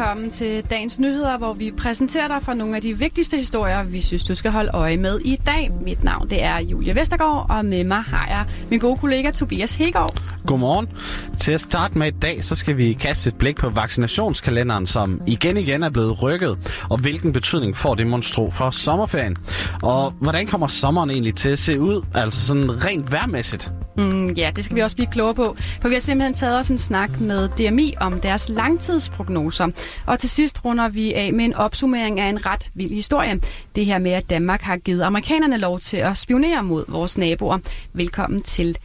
velkommen til dagens nyheder, hvor vi præsenterer dig for nogle af de vigtigste historier, vi synes, du skal holde øje med i dag. Mit navn det er Julia Vestergaard, og med mig har jeg min gode kollega Tobias Hegård. Godmorgen. Til at starte med i dag, så skal vi kaste et blik på vaccinationskalenderen, som igen igen er blevet rykket, og hvilken betydning får det monstro for sommerferien. Og hvordan kommer sommeren egentlig til at se ud, altså sådan rent værmæssigt? Mm, ja, det skal vi også blive klogere på, for vi har simpelthen taget os en snak med DMI om deres langtidsprognoser. Og til sidst runder vi af med en opsummering af en ret vild historie. Det her med, at Danmark har givet amerikanerne lov til at spionere mod vores naboer. Velkommen til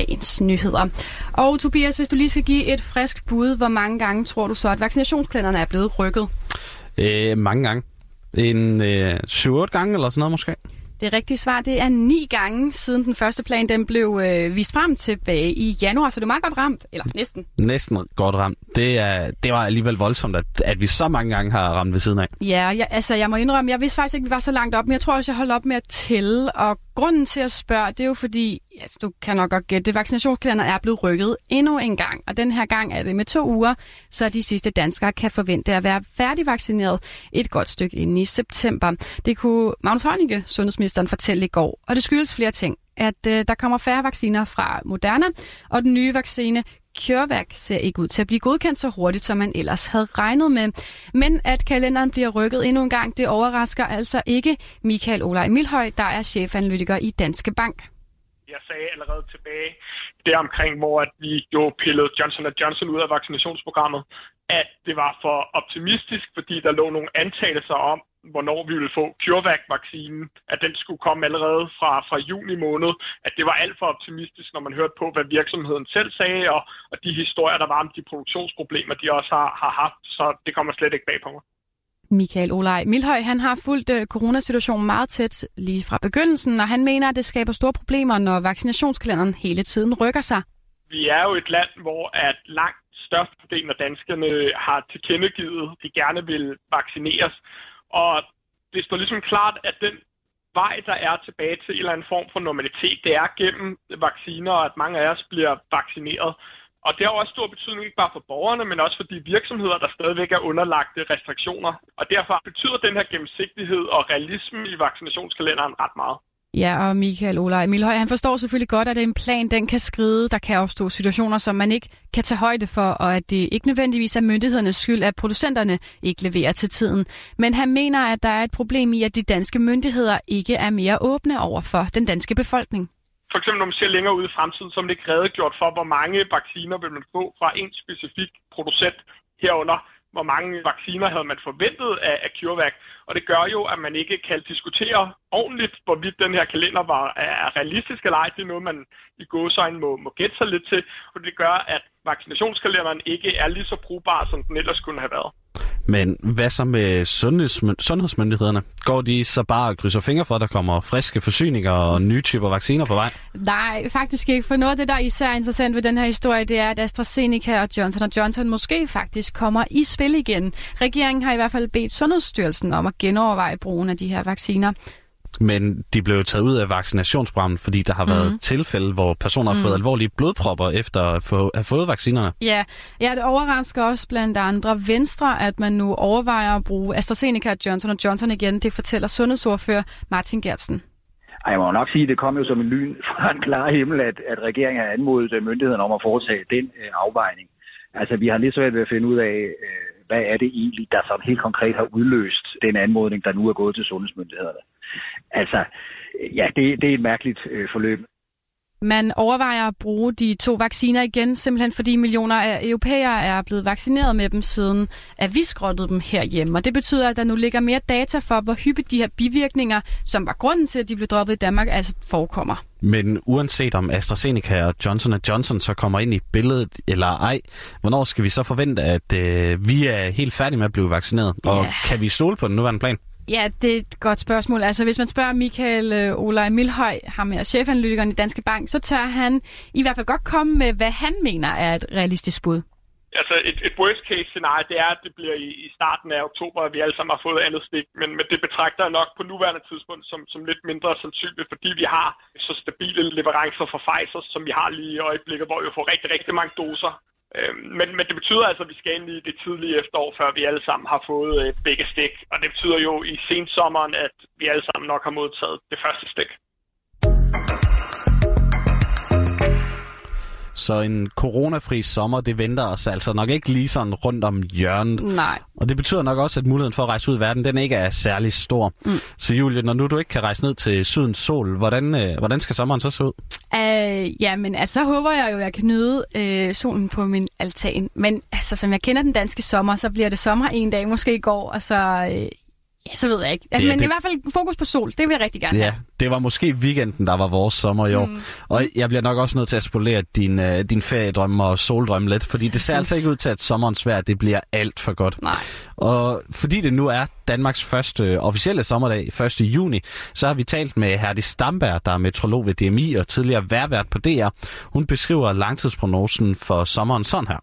dagens nyheder. Og Tobias, hvis du lige skal give et frisk bud, hvor mange gange tror du så, at vaccinationsplanerne er blevet rykket? Øh, mange gange. En øh, 7-8 gange eller sådan noget måske. Det rigtige svar det er ni gange siden den første plan den blev øh, vist frem tilbage i januar, så det er meget godt ramt, eller næsten. Næsten godt ramt. Det, er, det var alligevel voldsomt, at, at vi så mange gange har ramt ved siden af. Ja, jeg, altså jeg må indrømme, jeg vidste faktisk ikke, at vi var så langt op, men jeg tror også, jeg holdt op med at tælle, og grunden til at spørge, det er jo fordi, altså, du kan nok godt gætte, det vaccinationskalender er blevet rykket endnu en gang, og den her gang er det med to uger, så de sidste danskere kan forvente at være færdigvaccineret et godt stykke ind i september. Det kunne Magnus Heunicke, sundhedsministeren, fortælle i går, og det skyldes flere ting at øh, der kommer færre vacciner fra Moderna, og den nye vaccine CureVac ser ikke ud til at blive godkendt så hurtigt, som man ellers havde regnet med. Men at kalenderen bliver rykket endnu en gang, det overrasker altså ikke Michael Olaj Milhøj, der er chefanalytiker i Danske Bank. Jeg sagde allerede tilbage deromkring, hvor at vi jo pillede Johnson Johnson ud af vaccinationsprogrammet, at det var for optimistisk, fordi der lå nogle antagelser om, hvornår vi ville få CureVac-vaccinen, at den skulle komme allerede fra, fra juni måned, at det var alt for optimistisk, når man hørte på, hvad virksomheden selv sagde, og, og de historier, der var om de produktionsproblemer, de også har, har haft, så det kommer slet ikke bag på mig. Michael Olej Milhøj, han har fulgt øh, coronasituationen meget tæt lige fra begyndelsen, og han mener, at det skaber store problemer, når vaccinationskalenderen hele tiden rykker sig. Vi er jo et land, hvor at langt størstedelen af danskerne har tilkendegivet, at de gerne vil vaccineres. Og det står ligesom klart, at den vej, der er tilbage til en eller anden form for normalitet, det er gennem vacciner, og at mange af os bliver vaccineret. Og det har også stor betydning ikke bare for borgerne, men også for de virksomheder, der stadigvæk er underlagte restriktioner. Og derfor betyder den her gennemsigtighed og realisme i vaccinationskalenderen ret meget. Ja, og Michael Emil Milhøj, han forstår selvfølgelig godt, at en plan den kan skride. Der kan opstå situationer, som man ikke kan tage højde for, og at det ikke nødvendigvis er myndighedernes skyld, at producenterne ikke leverer til tiden. Men han mener, at der er et problem i, at de danske myndigheder ikke er mere åbne over for den danske befolkning. For eksempel når man ser længere ud i fremtiden, så er man ikke redegjort for, hvor mange vacciner vil man få fra en specifik producent herunder hvor mange vacciner havde man forventet af, af CureVac. Og det gør jo, at man ikke kan diskutere ordentligt, hvorvidt den her kalender var, er realistisk eller ej. Det er noget, man i gåsøjne må, må gætte sig lidt til. Og det gør, at vaccinationskalenderen ikke er lige så brugbar, som den ellers kunne have været. Men hvad så med sundhedsmyn- sundhedsmyndighederne? Går de så bare og krydser fingre for, at der kommer friske forsyninger og nye typer vacciner på vej? Nej, faktisk ikke. For noget af det, der er især interessant ved den her historie, det er, at AstraZeneca og Johnson Johnson måske faktisk kommer i spil igen. Regeringen har i hvert fald bedt Sundhedsstyrelsen om at genoverveje brugen af de her vacciner. Men de blev taget ud af vaccinationsprogrammet, fordi der har mm. været tilfælde, hvor personer har mm. fået alvorlige blodpropper efter at få, have fået vaccinerne. Ja. ja, det overrasker også blandt andre Venstre, at man nu overvejer at bruge AstraZeneca og Johnson Johnson igen. Det fortæller sundhedsordfører Martin Gertsen. Ej, jeg må nok sige, at det kom jo som en lyn fra en klar himmel, at, at regeringen har anmodet myndighederne om at foretage den øh, afvejning. Altså, vi har lige svært ved at finde ud af, øh, hvad er det egentlig, der sådan helt konkret har udløst den anmodning, der nu er gået til sundhedsmyndighederne. Altså, ja, det, det er et mærkeligt øh, forløb. Man overvejer at bruge de to vacciner igen, simpelthen fordi millioner af europæere er blevet vaccineret med dem siden, at vi skrottede dem herhjemme. Og det betyder, at der nu ligger mere data for, hvor hyppigt de her bivirkninger, som var grunden til, at de blev droppet i Danmark, altså forekommer. Men uanset om AstraZeneca og Johnson Johnson så kommer ind i billedet eller ej, hvornår skal vi så forvente, at øh, vi er helt færdige med at blive vaccineret? Og yeah. kan vi stole på den nuværende plan? Ja, det er et godt spørgsmål. Altså, hvis man spørger Michael øh, Olaj Milhøj, ham er chefanalytikeren i Danske Bank, så tør han i hvert fald godt komme med, hvad han mener er et realistisk bud. Altså et, et worst case scenarie, det er, at det bliver i, i starten af oktober, at vi alle sammen har fået andet stik, men, men det betragter jeg nok på nuværende tidspunkt som, som lidt mindre sandsynligt, fordi vi har så stabile leverancer fra Pfizer, som vi har lige i øjeblikket, hvor vi får rigtig, rigtig mange doser Øh, men, men det betyder altså, at vi skal ind i det tidlige efterår, før vi alle sammen har fået øh, begge stik. Og det betyder jo i sensommeren, at vi alle sammen nok har modtaget det første stik. Så en coronafri sommer, det venter os altså nok ikke lige sådan rundt om hjørnet. Nej. Og det betyder nok også, at muligheden for at rejse ud i verden, den ikke er særlig stor. Mm. Så Julie, når nu du ikke kan rejse ned til sydens sol, hvordan, øh, hvordan skal sommeren så se ud? Uh, ja, men altså, så håber jeg jo, at jeg kan nyde øh, solen på min altan. Men altså, som jeg kender den danske sommer, så bliver det sommer en dag, måske i går, og så øh, Ja, så ved jeg ikke. Altså, ja, men det... i hvert fald fokus på sol, det vil jeg rigtig gerne ja, have. det var måske weekenden, der var vores sommer i år. Mm. Og jeg bliver nok også nødt til at spolere din, uh, din feriedrømme og soldrømme lidt, fordi det ser altså ikke ud til, at sommerens vejr det bliver alt for godt. Nej. Og fordi det nu er Danmarks første officielle sommerdag, 1. juni, så har vi talt med Herdi Stamberg, der er metrolog ved DMI og tidligere værvært på DR. Hun beskriver langtidsprognosen for sommeren sådan her.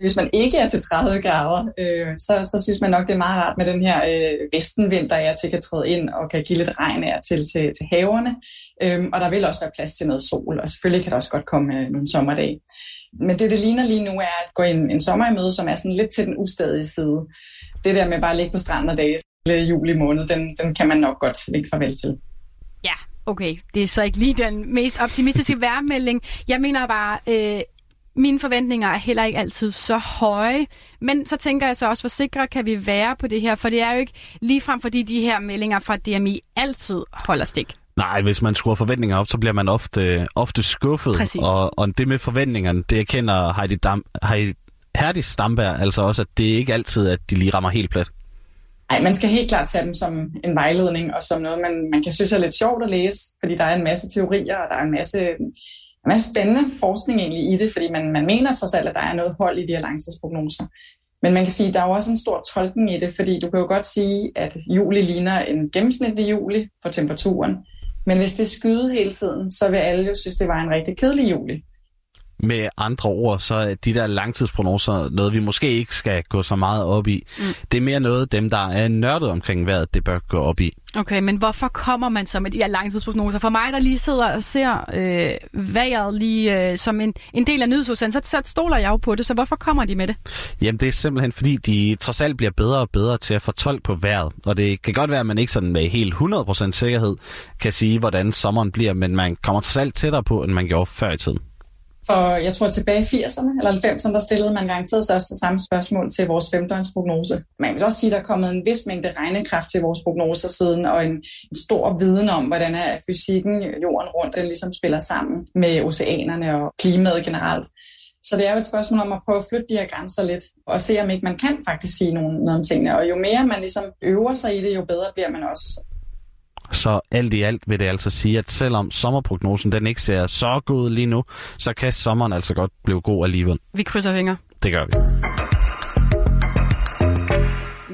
Hvis man ikke er til 30 grader, øh, så, så synes man nok, det er meget rart med den her øh, vestenvind, der er til kan træde ind og kan give lidt regn af til, til, til haverne. Øh, og der vil også være plads til noget sol, og selvfølgelig kan der også godt komme øh, nogle sommerdage. Men det, det ligner lige nu, er at gå en, en sommer i møde, som er sådan lidt til den ustadige side. Det der med bare at ligge på stranden og dage i juli måned, den, den kan man nok godt ikke farvel til. Ja, okay. Det er så ikke lige den mest optimistiske værmelding. Jeg mener bare, øh, mine forventninger er heller ikke altid så høje, men så tænker jeg så også, hvor sikre kan vi være på det her, for det er jo ikke ligefrem, fordi de her meldinger fra DMI altid holder stik. Nej, hvis man skruer forventninger op, så bliver man ofte, ofte skuffet. Og, og det med forventningerne, det erkender Heidi, Dam, Heidi Herdi Stamberg altså også, at det er ikke altid, at de lige rammer helt plet. Nej, man skal helt klart tage dem som en vejledning og som noget, man, man kan synes er lidt sjovt at læse, fordi der er en masse teorier, og der er en masse en masse spændende forskning egentlig i det, fordi man, man mener trods alt, at der er noget hold i de her langtidsprognoser. Men man kan sige, at der er jo også en stor tolkning i det, fordi du kan jo godt sige, at juli ligner en gennemsnitlig juli på temperaturen. Men hvis det skyde hele tiden, så vil alle jo synes, det var en rigtig kedelig juli. Med andre ord, så er de der langtidsprognoser noget, vi måske ikke skal gå så meget op i. Mm. Det er mere noget, dem, der er nørdet omkring vejret, det bør gå op i. Okay, men hvorfor kommer man så med de her langtidsprognoser? For mig, der lige sidder og ser øh, vejret lige øh, som en, en del af nyhedsudsendelsen, så, så stoler jeg jo på det. Så hvorfor kommer de med det? Jamen, det er simpelthen, fordi de trods alt bliver bedre og bedre til at fortolke på vejret. Og det kan godt være, at man ikke sådan med helt 100% sikkerhed kan sige, hvordan sommeren bliver, men man kommer trods alt tættere på, end man gjorde før i tiden. For jeg tror tilbage i 80'erne eller 90'erne, der stillede man garanteret så også det samme spørgsmål til vores femdøgnsprognose. Man kan også sige, at der er kommet en vis mængde regnekraft til vores prognoser siden, og en, en stor viden om, hvordan er fysikken jorden rundt, den ligesom spiller sammen med oceanerne og klimaet generelt. Så det er jo et spørgsmål om at prøve at flytte de her grænser lidt, og se om ikke man kan faktisk sige nogen, noget om tingene. Og jo mere man ligesom øver sig i det, jo bedre bliver man også. Så alt i alt vil det altså sige, at selvom sommerprognosen den ikke ser så god lige nu, så kan sommeren altså godt blive god alligevel. Vi krydser fingre. Det gør vi.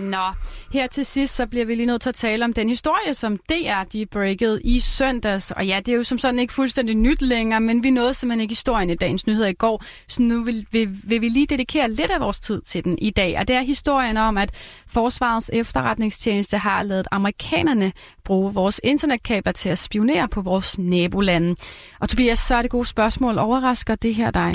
Nå, her til sidst, så bliver vi lige nødt til at tale om den historie, som DR de breakede i søndags. Og ja, det er jo som sådan ikke fuldstændig nyt længere, men vi nåede simpelthen ikke historien i dagens nyheder i går. Så nu vil, vil, vil vi lige dedikere lidt af vores tid til den i dag. Og det er historien om, at Forsvarets efterretningstjeneste har lavet amerikanerne bruge vores internetkabler til at spionere på vores nabolande. Og Tobias, så er det gode spørgsmål. Overrasker det her dig?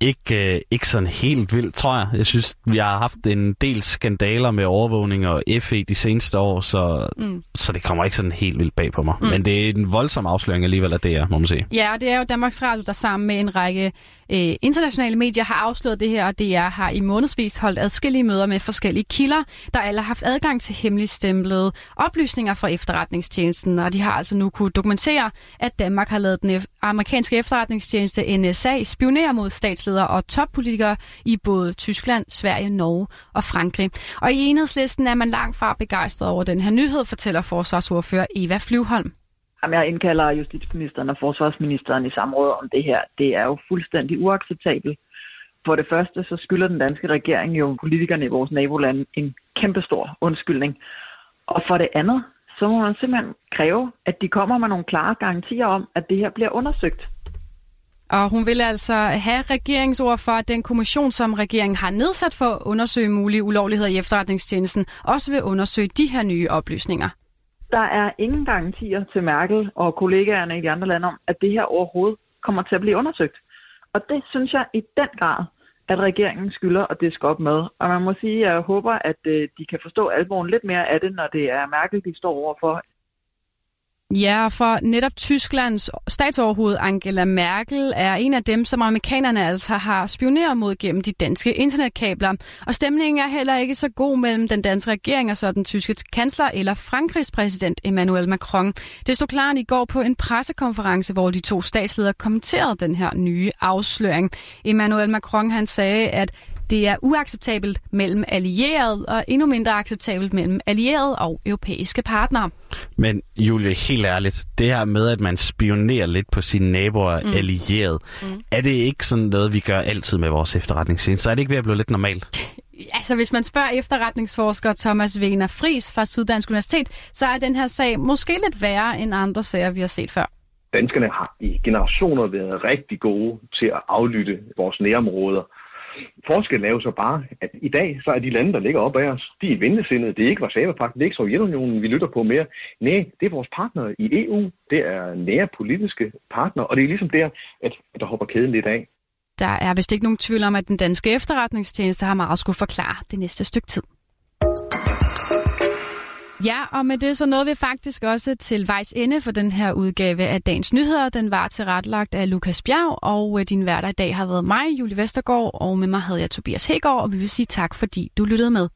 Ikke, øh, ikke sådan helt vildt, tror jeg. Jeg synes, vi har haft en del skandaler med overvågning og FE de seneste år, så, mm. så det kommer ikke sådan helt vildt bag på mig. Mm. Men det er en voldsom afsløring alligevel af er, må man sige. Ja, og det er jo Danmarks Radio, der sammen med en række øh, internationale medier har afsløret det her, og DR har i månedsvis holdt adskillige møder med forskellige kilder, der alle har haft adgang til hemmeligstemplede oplysninger fra efterretningstjenesten, og de har altså nu kunne dokumentere, at Danmark har lavet den amerikanske efterretningstjeneste NSA spionere mod statsledere og toppolitikere i både Tyskland, Sverige, Norge og Frankrig. Og i enhedslisten er man langt fra begejstret over den her nyhed, fortæller forsvarsordfører Eva Flyvholm. Jamen, jeg indkalder justitsministeren og forsvarsministeren i samråd om det her. Det er jo fuldstændig uacceptabelt. For det første, så skylder den danske regering jo politikerne i vores nabolande en kæmpestor undskyldning. Og for det andet, så må man simpelthen kræve, at de kommer med nogle klare garantier om, at det her bliver undersøgt. Og hun vil altså have regeringsord for, at den kommission, som regeringen har nedsat for at undersøge mulige ulovligheder i efterretningstjenesten, også vil undersøge de her nye oplysninger. Der er ingen garantier til Merkel og kollegaerne i de andre lande om, at det her overhovedet kommer til at blive undersøgt. Og det synes jeg i den grad at regeringen skylder at diske op med. Og man må sige, at jeg håber, at øh, de kan forstå alvoren lidt mere af det, når det er Merkel, de står overfor, Ja, for netop Tysklands statsoverhoved Angela Merkel er en af dem, som amerikanerne altså har spioneret mod gennem de danske internetkabler. Og stemningen er heller ikke så god mellem den danske regering og så den tyske kansler eller Frankrigs præsident Emmanuel Macron. Det stod klart i går på en pressekonference, hvor de to statsledere kommenterede den her nye afsløring. Emmanuel Macron han sagde, at det er uacceptabelt mellem allierede og endnu mindre acceptabelt mellem allierede og europæiske partnere. Men Julie, helt ærligt, det her med, at man spionerer lidt på sine naboer mm. allierede, mm. er det ikke sådan noget, vi gør altid med vores efterretningstjeneste? Så er det ikke ved at blive lidt normalt? Altså, hvis man spørger efterretningsforsker Thomas Wiener Fris fra Syddansk Universitet, så er den her sag måske lidt værre end andre sager, vi har set før. Danskerne har i generationer været rigtig gode til at aflytte vores nærområder Forskellen er jo så bare, at i dag så er de lande, der ligger op af os, de er ventesindede. Det er ikke Varsava-pakten, det er ikke Sovjetunionen, vi lytter på mere. Nej, det er vores partnere i EU. Det er nære politiske partnere, og det er ligesom der, at der hopper kæden lidt af. Der er vist ikke nogen tvivl om, at den danske efterretningstjeneste har meget at skulle forklare det næste stykke tid. Ja, og med det så nåede vi faktisk også til vejs ende for den her udgave af Dagens Nyheder. Den var tilrettelagt af Lukas Bjerg, og øh, din hverdag i dag har været mig, Julie Vestergaard, og med mig havde jeg Tobias Hegård, og vi vil sige tak, fordi du lyttede med.